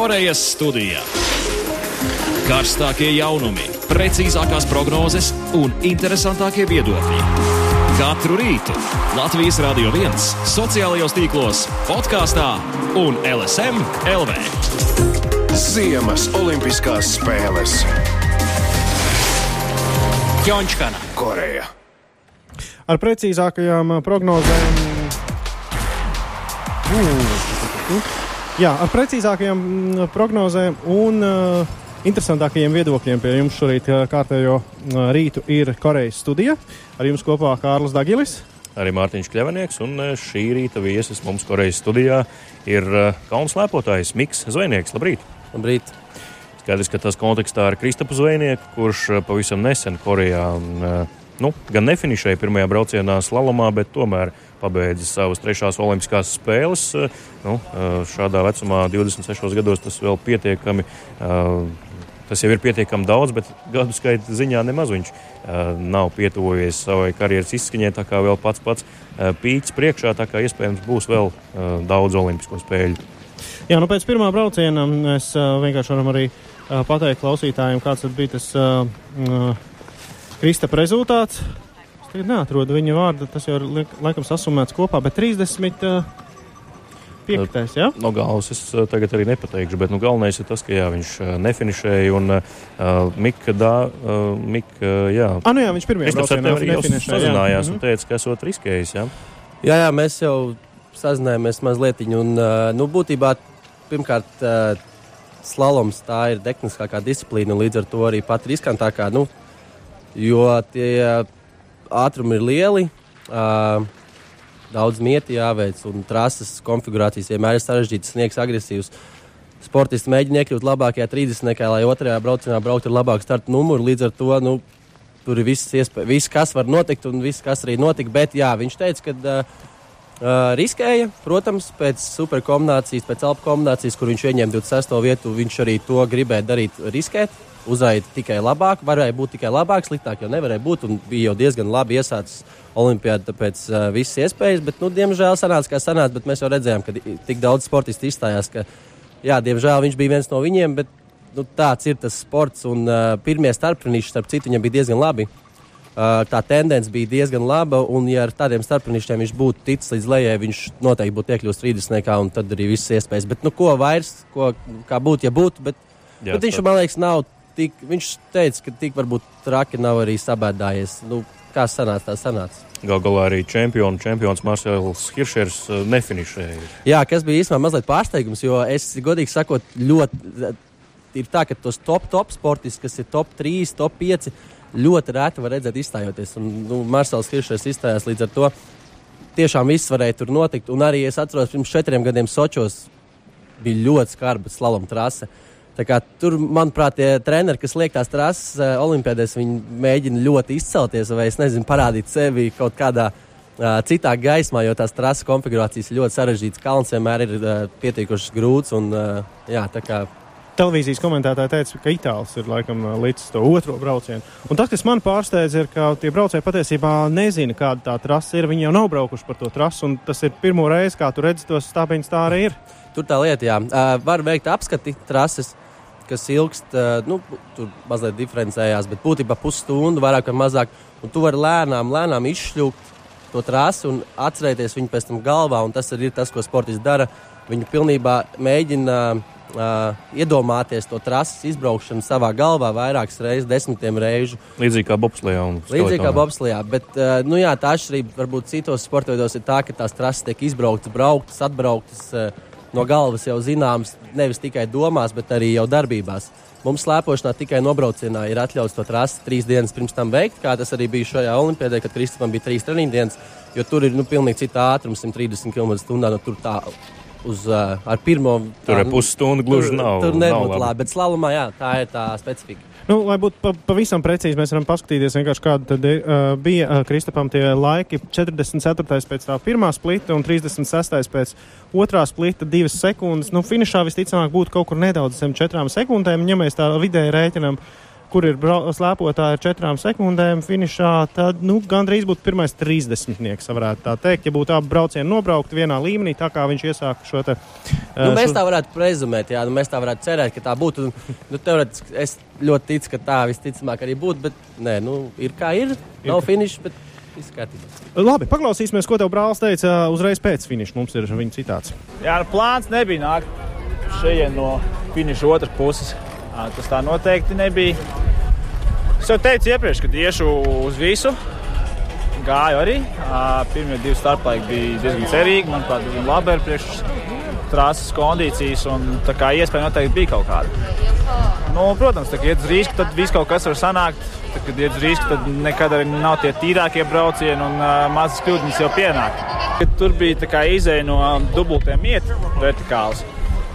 Korejas studijā. Karstākie jaunumi, precīzākās prognozes un interesantākie viedokļi. Katru rītu Latvijas Rādio 1, sociālajos tīklos, podkāstā un LSM LV. Ziemas Olimpiskās spēles Ķončkana. Koreja. ar precīzākajām prognozēm. Uh, Jā, ar precīzākajām mm, prognozēm un uh, interesantākajiem viedokļiem pie jums šorīt ā, kārtējo ā, rītu ir Korejas studija. Ar jums kopā Kārlis Dagilis. Arī Mārtiņš Kļavinieks, un eh, šī rīta viesis mums Korejas studijā ir eh, kalnu slēpotājs Miks Zvejnieks. Labrīt! Labrīt. Skaidrs, ka tas kontekstā ar Kristapu Zvejnieku, kurš eh, pavisam nesen Korejā un, nu, gan nefinišēja pirmajā braucienā slalomā, bet tomēr pabeidza savas trešās olimpiskās spēles. Nu, šādā vecumā, 26 gados, tas vēl pietiekami. Tas jau ir pietiekami daudz, bet gadu skaita ziņā nemaz viņš nav pietuvojies savai karjeras izskaņai. Tā kā vēl pats pats pīķis priekšā, tā kā iespējams būs vēl daudz olimpisko spēļu. Jā, nu pēc pirmā brauciena mēs vienkārši varam arī pateikt klausītājiem, kāds bija tas uh, uh, Kristapa rezultāts. Es tagad neatrodu viņa vārdu, tas jau ir laikam sasumēts kopā, bet 30. Uh, Piektais, jā? No galvas es uh, tagad arī nepateikšu, bet nu, galvenais ir tas, ka jā, viņš uh, nefinišēja un uh, Mika, dā, uh, Mika, jā. Ah, nu jā, viņš pirmajā braucienā jau nefinešēja, jā. sazinājās Mhm. un teica, ka esot riskējis. Jā? Jā, jā, mēs jau sazinājāmies mazliet. Un, uh, nu, būtībā, pirmkārt, uh, slaloms tā ir tehniskākā disciplīna, un līdz ar to arī pat riskantākā. Nu, jo tie uh, ātrumi ir lieli, uh, daudz mieti jāveic, un trases konfigurācijas vienmēr ir sarežģītas, sniegs agresīvs. Sportisti mēģina iekļūt labākajā 30. lai otrajā braucienā brauktu ar labāku startu numuru. Līdz ar to nu, tur ir viss, iespēj, viss, kas var notikt, un viss, kas arī notika. Bet jā, viņš teica, ka uh, uh, riskēja, protams, pēc superkombinācijas, pēc alpu kombinācijas, kur viņš ieņēma 26. vietu, viņš arī to gribēja darīt, riskēt. Uzraidīt tikai labāk, varēja būt tikai labāk, sliktāk jau nevarēja būt. Bija jau diezgan labi iesācis Olimpijāda, tāpēc uh, visas iespējas. Bet, nu, diemžēl, sanāca, kā sanāca, bet mēs jau redzējām, ka tik daudz sportistu izstājās, ka, jā, diemžēl viņš bija viens no viņiem. Bet, nu, tāds ir tas sports, un uh, pirmie starpfiniši, starp citu, viņam bija diezgan labi. Uh, tā tendence bija diezgan laba, un, ja ar tādiem starpfinišiem viņš būtu ticis līdz lejai, viņš noteikti būtu iekļuvis 30. un tad arī visas iespējas. Bet, nu, ko vairs, ko, kā būtu, ja būtu. Bet, Jā, bet viņš, man liekas, nav tik, viņš teica, ka tik varbūt traki nav arī sabēdājies. Nu, kā sanāca, tā sanāca. Gal galā arī čempionu, čempions Marcels Hiršers uh, nefinišēja. Jā, kas bija īstenībā mazliet pārsteigums, jo es godīgi sakot, ļoti ir tā, ka tos top, top sportistus, kas ir top 3, top 5, ļoti reti var redzēt izstājoties. Un, nu, Marcels Hiršers izstājās līdz ar to. Tiešām viss varēja tur notikt. Un arī es atceros, pirms četriem gadiem Sočos bija ļoti skarba slalom trase. Tā kā Tur, manuprāt, tie treneri, kas liek tās trases uh, Olimpēdēs, viņi mēģina ļoti izcelties vai, es nezinu, parādīt sevi kaut kādā uh, citā gaismā, jo tās trases konfigurācijas ļoti sarežģītas. Kalns vienmēr ir uh, pietiekuši grūts. Un, uh, jā, tā kā Televīzijas komentētāji teica, ka Itālijas ir laikam līdz to otro braucienu. Un tas, kas man pārsteidz, ir, ka tie braucēji patiesībā nezina, kāda tā trasa ir. Viņi jau nav braukuši par to trasu, un tas ir pirmo reizi, kā tu redzi tos stābiņus, tā arī ir. Tur tā lieta, jā. Uh, var veikt apskati trases, kas ilgst, uh, nu, tur mazliet diferencējās, bet būtībā pusstundu, vairāk vai mazāk. Un tu vari lēnām, lēnām izšļūkt to trasi un atcerēties viņu pēc tam galvā. Un tas arī ir tas, ko sportists dara. Viņu pilnībā mēģina uh, iedomāties to trases izbraukšanu savā galvā vairākas reizes, desmitiem reižu. Līdzīgi kā Bobslijā. Līdzīgi kā. Bobslijā. Bet, uh, nu, jā, tā atšķirība varbūt citos sporta veidos ir tā, ka tās trases tiek izbrauktas, brauktas, atbrauktas uh, no galvas jau zināmas, nevis tikai domās, bet arī jau darbībās. Mums slēpošanā tikai nobraucienā ir atļauts to trasi trīs dienas pirms tam veikt, kā tas arī bija šajā olimpiadē, kad Kristupam bija trīs treniņu dienas, jo tur ir nu, pilnīgi cita ātrums, 130 km/h. Nu, tur tā uz, uh, ar pirmo Tur tā, ar pusstundu gluži nav- Tur nav nebūtu labi. labi, bet slalomā jā, tā ir tā specifika. Nu, lai būtu pa, pavisam precīzi, mēs varam paskatīties, vienkārši kāda tad, uh, bija uh, Kristapam tie laiki. 44. pēc tā pirmā splita un 36. pēc otrā splita, divas sekundes. Nu, finišā visticamāk būtu kaut kur nedaudz zem četrām sekundēm, ja mēs tā vidēji rēķinām. Kur ir slēpotāji ar četrām sekundēm finišā, tad nu, gandrīz būtu pirmais 30. varētu tā teikt. Ja būtu abi braucieni nobraukti vienā līmenī, tā kā viņš iesāka šo te. Nu, eh, mēs tā varētu prezumēt, jā, nu, mēs tā varētu cerēt, ka tā būtu. Nu, teorētiski es ļoti ticu, ka tā visticamāk arī būtu, bet nē, nu, ir kā ir. Nav finiša, bet kārtībā. Labi, paklausīsimies, ko tev brālis teica uzreiz pēc finiša. Mums ir viņa citāts. Jā, nu, plāns nebija nākt šeit no finiša otras puses. Tas tā noteikti nebija. Es jau teicu iepriekš, ka iešu uz visu. Gāju arī. Pirmie divi starplaiki bija diezgan cerīgi. Manuprāt, diezgan labi ar priekš trases kondīcijas. Tā kā iespēja noteikti bija kaut kāda. Nu, protams, tā, kad iet uz rīsku, tad viss kaut kas var sanākt. Tad, kad iet uz rīsku, tad nekad arī nav tie tīrākie braucieni un uh, mazas kļūdas jau pienāk. Kad tur bija tā kā izēja no dubultiem mietu vertikāls.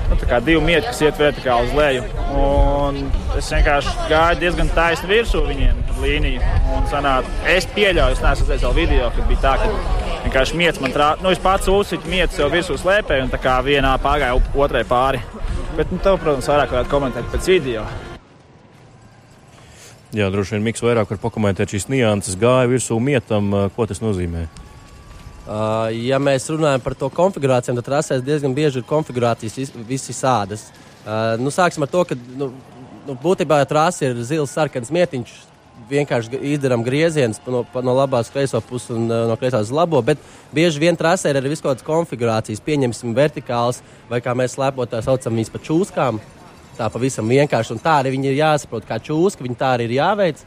Nu, divi mieti, kas iet vertikāli uz leju. Un es vienkārši gāju diezgan taisni virsū viņiem līniju. Un sanāca, es pieļauju, es neesmu redzējis vēl video, kad bija tā, ka vienkārši miets man trāpīja. Nu, es pats uzsīju mietu sev virsū slēpēju un tā kā vienā pagāja otrai pāri. Bet, nu, tev, protams, vairāk varētu komentēt pēc video. Jā, droši vien Miks vairāk var pakomentēt šīs nianses. Gāja virsū mietam, ko tas nozīmē. Uh, ja mēs runājam par to konfigurāciju, tad trasēs diezgan bieži ir konfigurācijas vis- visi sādas. Uh, nu, sāksim ar to, ka nu, nu, būtībā trasa ir zils sarkans mietiņš. Vienkārši izdarām griezienus no, no labās kreiso puses un uh, no kreisās uz labo, bet bieži vien trasē ir arī kādas konfigurācijas. Pieņemsim vertikāls vai kā mēs slēpot tā saucam viņas pa čūskām. Tā pavisam vienkārši. Un tā arī viņi ir jāsaprot, kā čūska, viņi tā arī ir jāveic.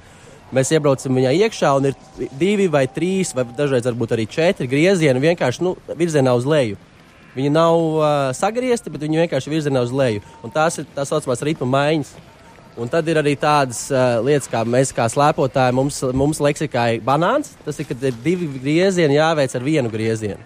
Mēs iebraucam viņā iekšā, un ir divi vai trīs, vai dažreiz varbūt arī četri griezieni vienkārši nu, virzienā uz leju. Viņi nav uh, sagriezti, bet viņi vienkārši virzienā uz leju. Un tās ir tā saucamās ritma maiņas. Un tad ir arī tādas uh, lietas, kā mēs kā slēpotāji, mums, mums leksikā ir banāns. Tas ir, kad ir divi griezieni jāveic ar vienu griezienu.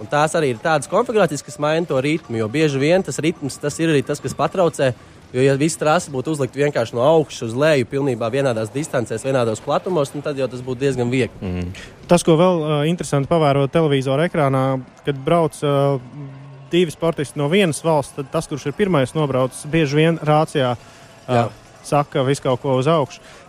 Un tās arī ir tādas konfigurācijas, kas maina to ritmu. Jo bieži vien tas ritms tas ir arī tas, kas patraucē. Jo, ja viss trasa būtu uzlikta vienkārši no augšas uz leju, pilnībā vienādās distancēs, vienādos platumos, nu, tad jau tas būtu diezgan viegli. Mm. Tas, ko vēl uh, interesanti pavērot televizora ekrānā, kad brauc uh, divi sportisti no vienas valsts, tad tas, kurš ir pirmais nobraucis, bieži vien rācijā Jā. uh, saka visu kaut ko uz augšu. Uh,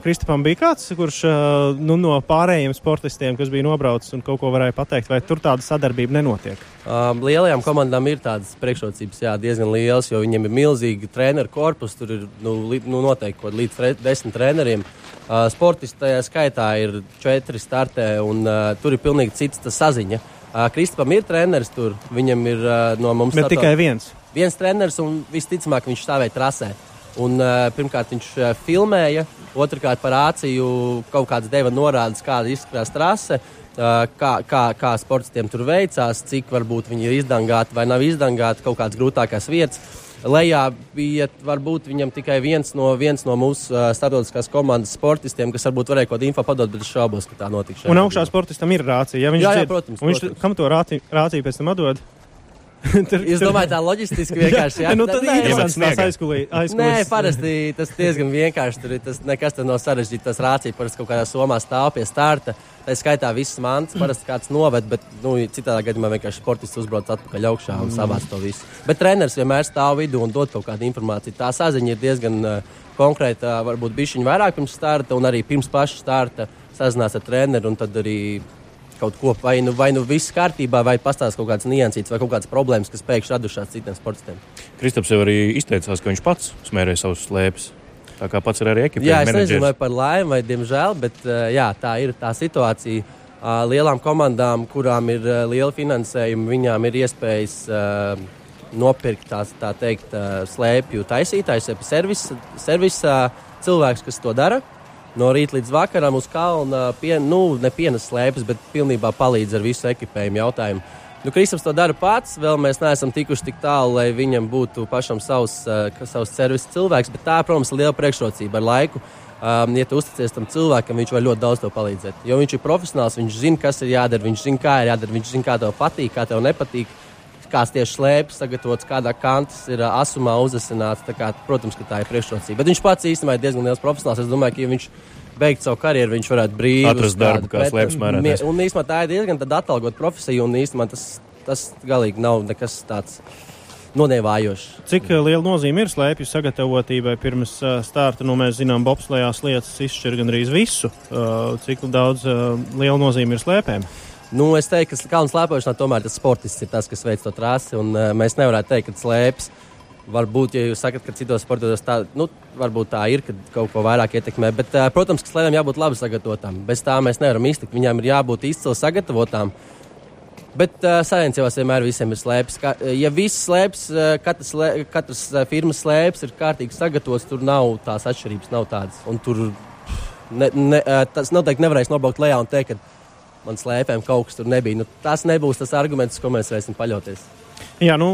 Kristapam bija kāds, kurš uh, nu, no pārējiem sportistiem, kas bija nobraucis un kaut ko varēja pateikt, vai tur tāda sadarbība nenotiek? Um, lielajām komandām ir tādas priekšrocības, jā, diezgan lielas, jo viņiem ir milzīgi treneru korpus. Tur ir nu, li, nu, noteikti kaut līdz tre, desmit treneriem. Uh, sportisti tajā skaitā ir četri startē, un uh, tur ir pilnīgi cits saziņa. Uh, Kristapam ir treneris tur, viņam ir uh, no mums Bet tikai viens. viens treneris, un visticamāk viņš stāvēja trasē. Un, uh, pirmkārt, viņš uh, filmēja, otrkārt, par rāciju kaut kādas deva norādes, kāda izskatās trase, kā, kā, kā sportistiem tur veicās, cik varbūt viņi ir izdangāti vai nav izdangāti, kaut kādas grūtākās vietas. Lejā bija varbūt viņam tikai viens no, viens no mūsu uh, starptautiskās komandas sportistiem, kas varbūt varēja kaut kādu info padot, bet es šaubos, ka tā notiks. Un augšā sportistam ir rācija. Ja viņš Jā, jā, protams, viņš, protams. kam to rāci- rāciju pēc tam atdod? Tur- Jūs tur- domājat, tā loģistiski vienkārši Jā, nu, tad Nē, sniegā. tās aizkulī- Nē, aizkulis. parasti tas diezgan vienkārši. Tur ir tas nekas tāds nav sarežģīts. Tas rācija parasti kaut kādā somā stāv pie starta. Tā skaitā viss mans, parasti kāds noved, bet nu, citādā gadījumā vienkārši sportists uzbrauc atpakaļ augšā un savāc to visu. Bet treneris vienmēr stāv vidū un dod kaut kādu informāciju. Tā saziņa ir diezgan uh, konkrēta, varbūt bišķiņa vairāk pirms starta un arī pirms paša starta sazinās ar treneru un tad arī kaut ko, vai nu, vai nu viss kārtībā, vai pastāstīs kaut kādas niansītas, vai kaut kādas problēmas, kas pēkšņi radušās citiem sportistiem. Kristaps jau arī izteicās, ka viņš pats smērēja savus slēpes. Tā kā pats ir arī ekipējis. Jā, es nezinu, vai par laimi vai diemžēl, bet jā, tā ir tā situācija. Lielām komandām, kurām ir liela finansējuma, viņām ir iespējas nopirkt tās tā teikt, slēpju servisa servis, uh, cilvēks, kas to dara. No rīta līdz vakaram uz kalna pie, nu, ne pienas slēpes, bet pilnībā palīdz ar visu ekipējumu jautājumu. Nu, Kristaps to dara pats, vēl mēs neesam tikuši tik tālu, lai viņam būtu pašam savs, uh, savs servisa cilvēks, bet tā, protams, ir liela priekšrocība ar laiku. Um, ja tu uzticies tam cilvēkam, viņš var ļoti daudz palīdzēt. Jo viņš ir profesionāls, viņš zina, kas ir jādara, viņš zina, kā ir jādara, viņš zina, kā tev patīk, kā tev nepatīk. Kāds tieši slēpjas, sagatavots, kādā kantas ir uh, asumā uzasināts. tā Kā, protams, ka tā ir priekšrocība. Bet viņš pats īstenībā ir diezgan liels profesionāls. Es domāju, ka ja viņš beigtu savu karjeru, viņš varētu brīvi Atrast darbu kā slēpes mērētājs. Un īstenībā tā ir diezgan atalgota profesija, un īstenībā tas, tas galīgi nav nekas tāds nonēvājošs. Cik uh, liela nozīme ir slēpju sagatavotībai pirms uh, starta? Nu, mēs zinām, bobslējās lietas izšķir gandrīz visu. Uh, cik daudz uh, liela nozīme ir slēpēm? Nu, es teiktu, ka kalnu slēpošanā tomēr tas sportists ir tas, kas veic to trasi. Un, uh, mēs nevaram teikt, ka slēpjas. Varbūt, ja jūs sakat, ka citos sportos tā, nu, varbūt tā ir, ka kaut ko vairāk ietekmē. Bet, uh, protams, ka slēpēm jābūt labi sagatavotām. Bez tā mēs nevaram iztikt. Viņām ir jābūt izcili sagatavotām. Bet uh, sajūta vienmēr visiem ir slēpts. Ka, ja viss slēpts, uh, katrs, slē, katrs uh, firmas slēpts ir kārtīgi sagatavots, tur nav tās atšķirības, nav tādas. Un tur ne, ne, uh, tas noteikti nevarēs nobraukt lejā un teikt, ka man slēpēm kaut kas tur nebija. Nu, tas nebūs tas arguments, ko mēs varēsim paļauties. Jā, nu,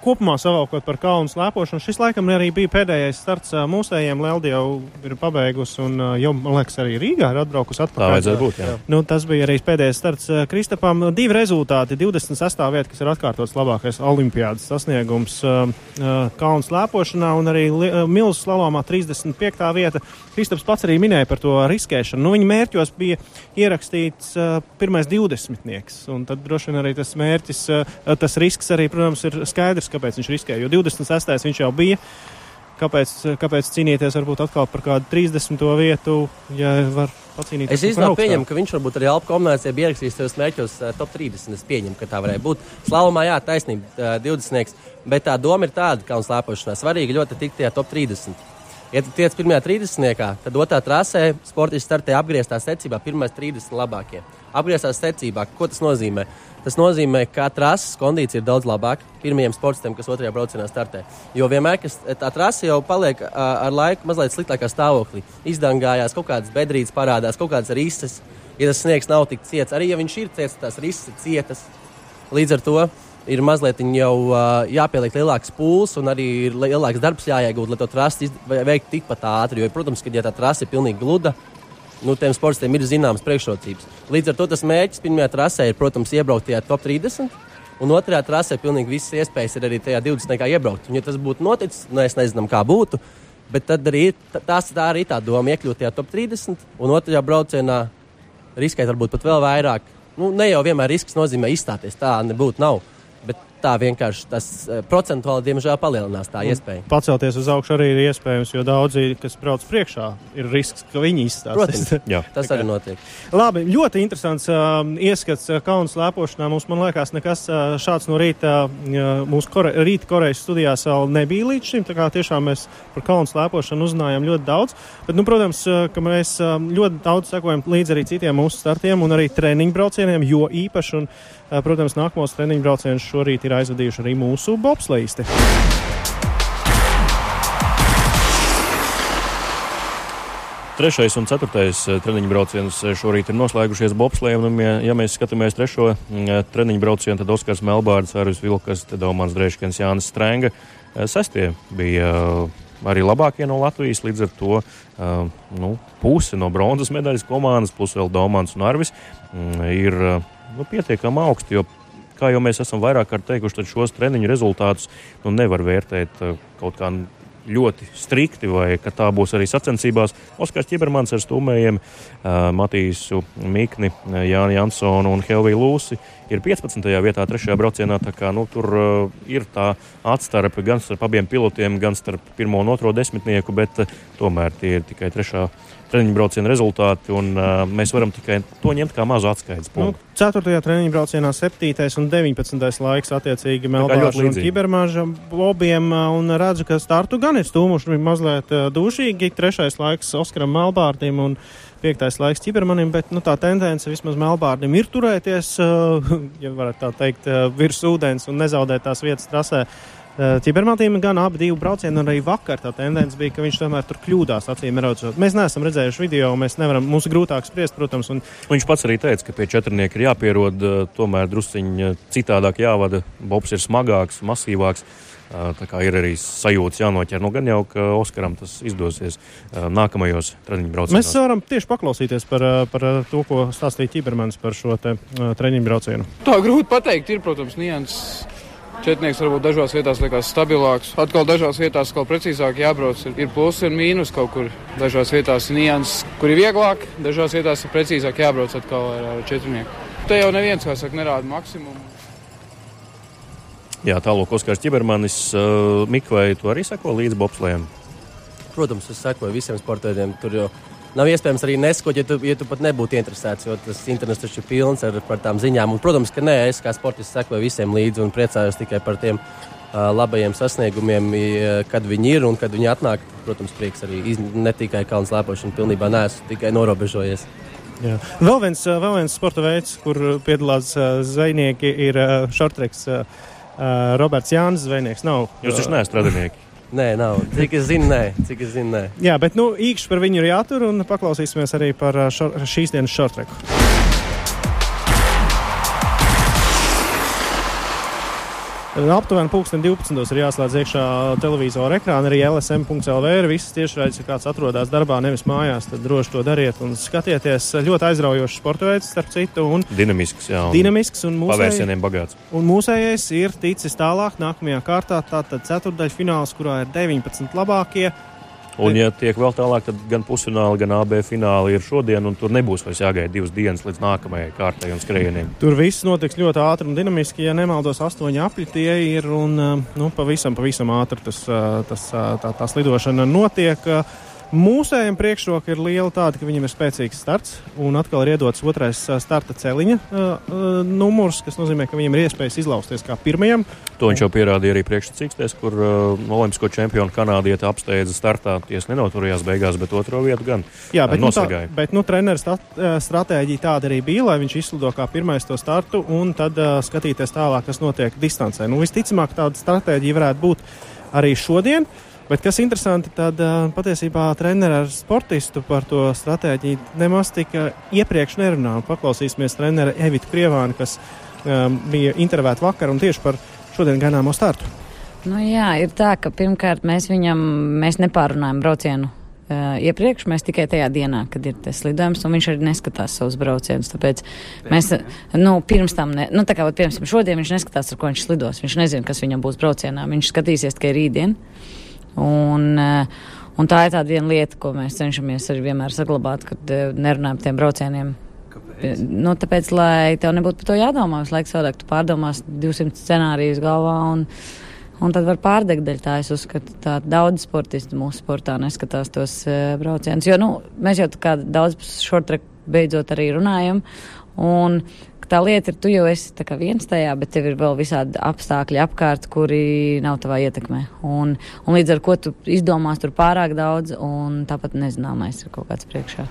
kopumā savalkot par kalnu slēpošanu, šis laikam arī bija pēdējais starts mūsējiem. Leldi jau ir pabeigusi un jau, man liekas, arī Rīgā ir atbraukusi atpakaļ. Tā vajadzēja būt, jā. Nu, tas bija arī pēdējais starts Kristapam. Divi rezultāti - 26. vieta, kas ir atkārtots labākais olimpiādas sasniegums kalnu slēpošanā un arī milzu slalomā 35. vieta. Kristaps pats arī minēja par to riskēšanu. Nu, viņa mērķos bija ierakstīts pirmais 20. un tad droši vien arī tas mērķis, tas risks arī, protams, ir skaidrs, kāpēc viņš riskē. Jo 26. viņš jau bija. Kāpēc, kāpēc cīnīties varbūt atkal par kādu 30. vietu, ja var pacīnīties? Es īstenībā pieņemu, ka viņš varbūt arī Alpu kombinācijā bija ierakstījis savus mērķus uh, top 30. Es pieņemu, ka tā varēja būt. Slavumā, jā, taisnība, uh, 20. Bet tā doma ir tāda, ka un slēpošanā svarīgi ļoti tikt tajā top 30. Ja tu tiec pirmajā 30. tad otrā trasē sportists startē apgrieztā secībā, pirmais 30 labākie. Apgrieztā secībā, ko tas nozīmē? Tas nozīmē, ka trases kondīcija ir daudz labāka pirmajiem sportistiem, kas otrajā braucienā startē. Jo vienmēr, tā trase jau paliek ar laiku mazliet sliktākā stāvoklī, izdangājās, kaut kādas bedrītes parādās, kaut kādas rises. Ja tas sniegs nav tik ciets, arī ja viņš ir ciets, tās rises ir cietas. Līdz ar to ir mazliet jau uh, jāpieliek lielāks pūles un arī ir lielāks darbs jāiegūt, lai to trasi veiktu tikpat ātri. Jo, protams, ka ja tā trase ir pilnīgi gluda, nu, tiem sportistiem ir zināmas priekšrocības. Līdz ar to tas mērķis pirmajā trasē ir, protams, iebraukt tajā top 30. Un otrajā trasē pilnīgi visas iespējas ir arī tajā 20. iebraukt. Un, ja tas būtu noticis, nu, es nezinu, kā būtu. Bet tad arī tās, tā arī tā doma iekļūt tajā top 30. Un otrajā braucienā riskēt varbūt pat vēl vairāk. Nu, ne jau vienmēr risks nozīmē izstāties. Tā nebūtu. Nav tā vienkārši tas uh, procentuāli, diemžēl, palielinās tā iespēja. Pacelties uz augšu arī ir iespējams, jo daudzi, kas brauc priekšā, ir risks, ka viņi izstāsies. Protams, tas arī notiek. Labi, ļoti interesants uh, ieskats uh, kaunu slēpošanā. Mums, man liekas, nekas uh, šāds no rīta uh, mūsu kore, rīta Korejas studijās vēl nebija līdz šim. Tā kā tiešām mēs par kaunu slēpošanu uzzinājām ļoti daudz. Bet, nu, protams, uh, ka mēs uh, ļoti daudz sekojam līdzi arī citiem mūsu startiem un arī treniņu braucieniem, jo īpaši. Un, Protams, nākamos treniņu braucienus šorīt ir aizvadījuši arī mūsu bobslīsti. Trešais un ceturtais treniņu brauciens šorīt ir noslēgušies bobslēm. Ja, ja mēs skatāmies trešo treniņu braucienu, tad Oskars Melbārds, Arvis Vilkas, Daumans Drēškins, Jānis Strēnga. Sestie bija arī labākie no Latvijas. Līdz ar to nu, puse no bronzas medaļas komandas, plus vēl Daumans un Arvis, ir nu, pietiekami augsti. Jo, kā jau mēs esam vairāk kārt teikuši, tad šos treniņu rezultātus nu, nevar vērtēt uh, kaut kā ļoti strikti, vai ka tā būs arī sacensībās. Oskars Čibermans ar stūmējiem, uh, Matīsu Mikni, uh, Jānu Jansonu un Helviju Lūsi ir 15. vietā, 3. braucienā. Kā, nu, tur uh, ir tā atstarpe gan starp abiem pilotiem, gan starp pirmo un otro desmitnieku, bet uh, tomēr tie ir tikai trešā treniņu brauciena rezultāti, un uh, mēs varam tikai to ņemt kā mazu atskaites nu, punktu. Nu, 4. treniņu braucienā 7. un 19. laiks attiecīgi Melbāžu un Kibermāža lobiem, un redzu, ka startu gan ir stūmuši mazliet dušīgi. Trešais laiks Oskaram Melbārdim un piektais laiks Čibermanim, bet nu, tā tendence vismaz Melbārdim ir turēties, uh, ja varētu tā teikt, uh, virs ūdens un nezaudēt tās vietas trasē. Čibermatīm gan abi divi braucieni, un arī vakar tā tendence bija, ka viņš tomēr tur kļūdās, redzot. Mēs neesam redzējuši video, mēs nevaram, mums ir grūtāk spriest, protams. Un... Viņš pats arī teica, ka pie četrnieka ir jāpierod, tomēr drusciņi citādāk jāvada. Bobs ir smagāks, masīvāks. Tā kā ir arī sajūta jānoķer. Nu, gan jau, ka Oskaram tas izdosies nākamajos treniņu braucienos. Mēs varam tieši paklausīties par, par to, ko stāstīja Čibermans par šo treniņu braucienu. Tā grūti pateikt, ir, protams, nianses Četnieks varbūt dažās vietās liekas stabilāks. Atkal dažās vietās kaut precīzāk jābrauc. Ir plusi un mīnus kaut kur. Dažās vietās ir nianses, kur ir vieglāk, dažās vietās ir precīzāk jābrauc atkal ar, ar četrnieku. Te jau neviens, kā saka, nerāda maksimumu. Jā, tālāk Oskars Čibermanis, uh, Mika, vai tu arī seko līdzi bobslējiem? Protams, es sekoju visiem sporta veidiem. Tur jau nav iespējams arī neskot, ja tu, ja tu pat nebūtu interesēts, jo tas internets taču ir pilns ar tām ziņām. Un, protams, ka nē, es kā sportists sekoju visiem līdzi un priecājos tikai par tiem uh, labajiem sasniegumiem, kad viņi ir un kad viņi atnāk. Protams, prieks arī iz, ne tikai kalnu slēpošana, pilnībā neesmu tikai norobežojies. Jā. Vēl viens, vēl viens sporta veids, kur piedalās zvejnieki, ir šortreks. Roberts Jānis Zvejnieks nav. Jūs taču neesat radinieki. Nē, nav. Cik es zinu, nē. Cik es zinu, nē. Jā, bet nu, īkšķi par viņu ir jātur un paklausīsimies arī par šor, šīs dienas šortreku. Aptuveni 2012. ir jāslēdz iekšā televizora ekrāna, arī LSM.CLV ir visas tiešraides, ja kāds atrodas darbā, nevis mājās, tad droši to dariet un skatieties. Ļoti aizraujošs sporta veids, starp citu, un dinamisks, jā, un dinamisks un pavērsieniem bagāts. Un mūsējais ir ticis tālāk nākamajā kārtā, tātad ceturdaļfināls, kurā ir 19 labākie. Un, ja tiek vēl tālāk, tad gan pusfināli, gan AB fināli ir šodien, un tur nebūs vairs jāgaida divas dienas līdz nākamajai kārtai un skrējieniem. Tur viss notiks ļoti ātri un dinamiski. Ja nemaldos, astoņi apli tie ir, un nu, pavisam, pavisam ātri tas, tas, tā, tā slidošana notiek. Mūsējiem priekšroka ir liela tāda, ka viņam ir spēcīgs starts, un atkal ir iedots otrais starta celiņa uh, numurs, kas nozīmē, ka viņam ir iespējas izlausties kā pirmajam. To viņš jau pierādīja arī priekšsacīksties, kur uh, olimpisko čempionu kanādieti apsteidza startā. Tiesa nenoturējās beigās, bet otro vietu gan. Jā, bet, nu, tā, bet nu, treneris stratēģija tāda arī bija, lai viņš izslido kā pirmais to startu un tad uh, skatīties tālāk, kas notiek distancē. Nu, visticamāk, tāda stratēģija varētu būt arī šodien. Uh, Bet kas interesanti, tad patiesībā treneris ar sportistu par to stratēģiju nemaz tik iepriekš nerunā. Paklausīsimies treneru Evitu Krievānu, kas um, bija intervēta vakar un tieši par šodien gaidāmo startu. Nu, jā, ir tā, ka pirmkārt mēs viņam mēs nepārunājam braucienu iepriekš, mēs tikai tajā dienā, kad ir tas lidojums, un viņš arī neskatās savus braucienus. Tāpēc mēs, nu, pirms tam, ne, nu, tā kā, piemēram, šodien viņš neskatās, ar ko viņš lidos. Viņš nezina, kas viņam būs braucienā. Viņš skatīsies tikai rītdien. Un, eh, un tā ir tāda viena lieta, ko mēs cenšamies arī vienmēr saglabāt, kad eh, nerunājam par tiem braucieniem. Kāpēc? Nu, tāpēc, lai tev nebūtu par to jādomā, visu laiku savādāk tu pārdomās 200 scenārijus galvā. Un, un tad var pārdegt dēļ tā. Es uzskatu, ka daudz sportistu mūsu sportā neskatās tos uh, braucienus. Jo nu, mēs jau daudz par short-track beidzot arī runājam. Un tā lieta ir, tu jau esi viens tajā, bet tev ir vēl visādi apstākļi apkārt, kuri nav tavā ietekmē. Un, un līdz ar to tu izdomās tur pārāk daudz, un tāpat nezināmais ir kaut kāds priekšā.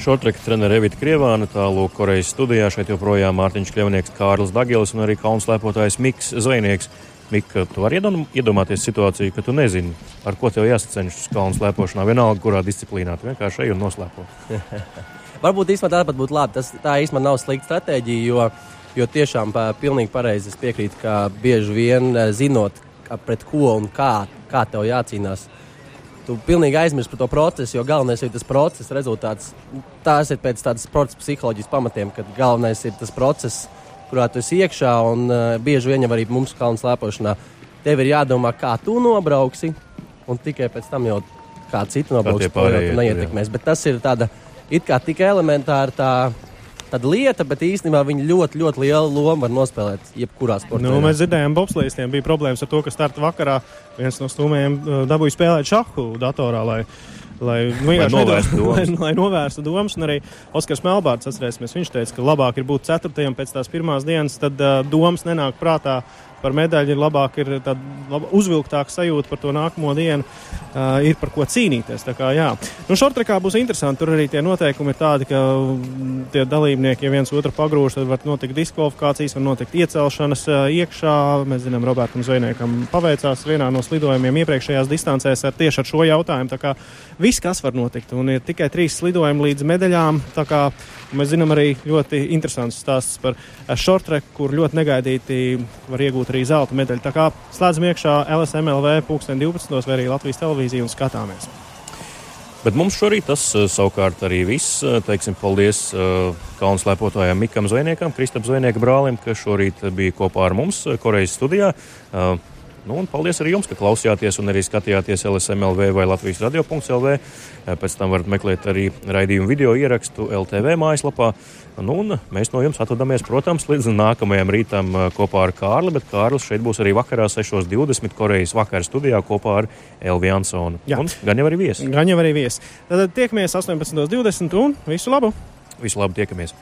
Šortreka treneris Evita Krievāna, tālāk Korejas studijā. Šeit joprojām Mārtiņš Kļavnieks, Kārlis Dagilis un arī kalnu slēpotājs Miks Zvejnieks. Mika, tu vari iedomāties situāciju, ka tu nezini, ar ko tev jāsacenšas kalnu slēpošanā, vienalga, kurā disciplīnā tu vienkārši ej un noslēpo. Varbūt īstenībā tā būtu labi. Tas, tā īstenībā nav slikta stratēģija, jo, jo tiešām pā, pilnīgi pareizi es piekrītu, ka bieži vien zinot, pret ko un kā, kā tev jācīnās. Tu pilnīgi aizmirsti par to procesu, jo galvenais ir tas process, rezultāts. Tās ir pēc tādas sporta psiholoģijas pamatiem, kad galvenais ir tas process, kurā tu esi iekšā. Un uh, bieži vien arī mums kalnu slēpošanā tev ir jādomā, kā tu nobrauksi, un tikai pēc tam jau kā citu nobrauks, to jau neietekmēs. Bet tas ir tāds it kā tik elementāra tā. Tāda lieta, bet īstenībā viņi ļoti, ļoti lielu lomu var nospēlēt jebkurā sportā. Nu, mēs dzirdējām, ka Bobslīdiem bija problēmas ar to, ka starta vakarā viens no stūmējiem uh, dabūja spēlēt šahu datorā. Lai lai vienkārši novērstu domas. lai, lai novērstu domas. Un arī Oskars Melbārds, atcerēsimies, viņš teica, ka labāk ir būt ceturtajam pēc tās pirmās dienas, tad uh, domas nenāk prātā par medaļu ir labāk, ir tāda uzvilktāka sajūta par to nākamo dienu, uh, ir par ko cīnīties. Tā kā, jā. nu, šortrekā būs interesanti. Tur arī tie noteikumi ir tādi, ka tie dalībnieki, ja viens otru pagrūž, tad var notikt diskvalifikācijas, var notikt iecelšanas uh, iekšā. Mēs zinām, Robertam Zvejniekam paveicās vienā no slidojumiem iepriekšējās distancēs ar tieši ar šo jautājumu. Tā kā viss, kas var notikt, un ir tikai trīs slidojumi līdz medaļām. Kā mēs zinām arī ļoti interesants stāsts par šortreku, kur ļoti negaidīti var iegūt arī zelta medaļu. Tā kā slēdzam iekšā LSMLV 2012. vai arī Latvijas televīziju un skatāmies. Bet mums šorīt tas eh, savukārt arī viss. Eh, teiksim, paldies uh, kalnu slēpotājiem Mikam Zvejniekam, Kristapam Zvejnieka brālim, kas šorīt bija kopā ar mums Korejas studijā. Nu, un paldies arī jums, ka klausījāties un arī skatījāties LSMLV vai Latvijas radio.lv. Pēc tam varat meklēt arī raidījumu video ierakstu LTV mājaslapā. Nu, un mēs no jums atvadāmies, protams, līdz nākamajam rītam kopā ar Kārli, bet Kārlis šeit būs arī vakarā 6.20 Korejas vakara studijā kopā ar Elvi Ansonu. Jā. Un gan jau arī viesi. Gan jau arī viesi. Tad tiekamies 18.20 un visu labu! Visu labu, tiekamies!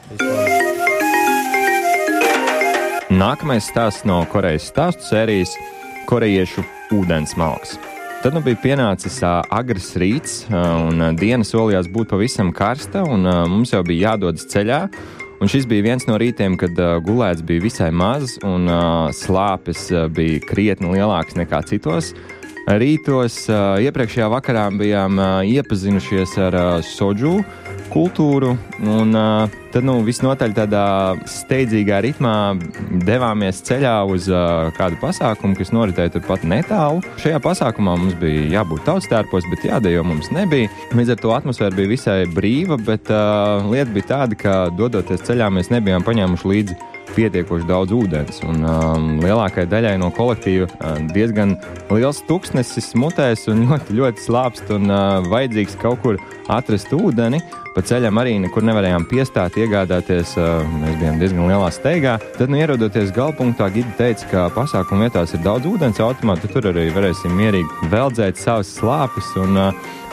Nākamais stāsts no Korejas stāstu sērijas - korejiešu ūdensmalks. Tad nu bija pienācis uh, agrs rīts, uh, un uh, diena solījās būt pavisam karsta, un uh, mums jau bija jādodas ceļā. Un šis bija viens no rītiem, kad uh, gulēts bija visai maz, un uh, slāpes uh, bija krietni lielākas nekā citos. Rītos uh, iepriekšējā vakarā bijām uh, iepazinušies ar uh, soģu kultūru, un uh, tad nu, visnotaļ tādā steidzīgā ritmā devāmies ceļā uz uh, kādu pasākumu, kas noritēja turpat netālu. Šajā pasākumā mums bija jābūt tautstērpos, bet jādejo mums nebija. Līdz ar to atmosfēra bija visai brīva, bet uh, lieta bija tāda, ka dodoties ceļā mēs nebijām paņēmuši līdzi pietiekoši daudz ūdens. Un, um, lielākajai daļai no kolektīva uh, diezgan liels tuksnesis mutēs un ļoti, ļoti slāpst un uh, vajadzīgs kaut kur atrast ūdeni. Pa ceļam arī nekur nevarējām piestāt, iegādāties. Mēs bijām diezgan lielā steigā. Tad, nu, ierodoties galpunktā, Gigi teica, ka pasākumu vietās ir daudz ūdens automātu. Tur arī varēsim mierīgi veldzēt savas slāpes. Un,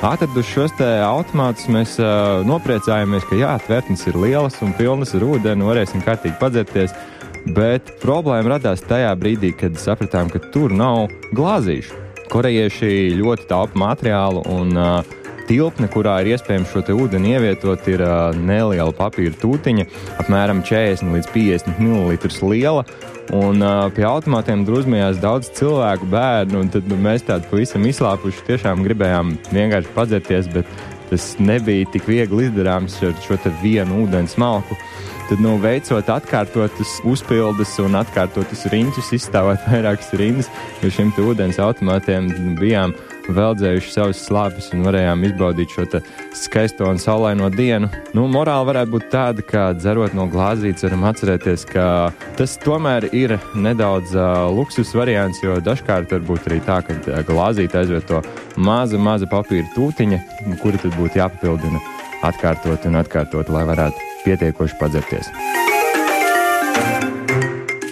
Atraduši šos automātus, mēs uh, nopriecājāmies, ka jā, tvertnes ir lielas un pilnas ar ūdeni, varēsim kārtīgi padzerties. Bet problēma radās tajā brīdī, kad sapratām, ka tur nav glāzīšu. Korejieši ļoti taupa materiālu un uh, tilpne, kurā ir iespējams šo ūdeni ievietot, ir neliela papīra tūtiņa, apmēram 40 līdz 50 ml liela. Un pie automātiem drusmējās daudz cilvēku, bērnu, un tad mēs tādu pavisam izslāpuši tiešām gribējām vienkārši padzerties, bet tas nebija tik viegli izdarāms ar šo vienu ūdens malku. Tad, nu, veicot atkārtotas uzpildes un atkārtotas riņķus, izstāvot vairākas rindas, jo šiem ūdens automātiem bijām veldzējuši savus slāpes un varējām izbaudīt šo skaisto un saulaino dienu. Nu, morāli varētu būt tāda, ka dzerot no glāzītes, varam atcerēties, ka tas tomēr ir nedaudz uh, luksus variants, jo dažkārt var būt arī tā, ka uh, glāzīte aizvieto maza, maza papīra tūtiņa, kura tad būtu jāpapildina atkārtot un atkārtot, lai varētu pietiekoši padzerties.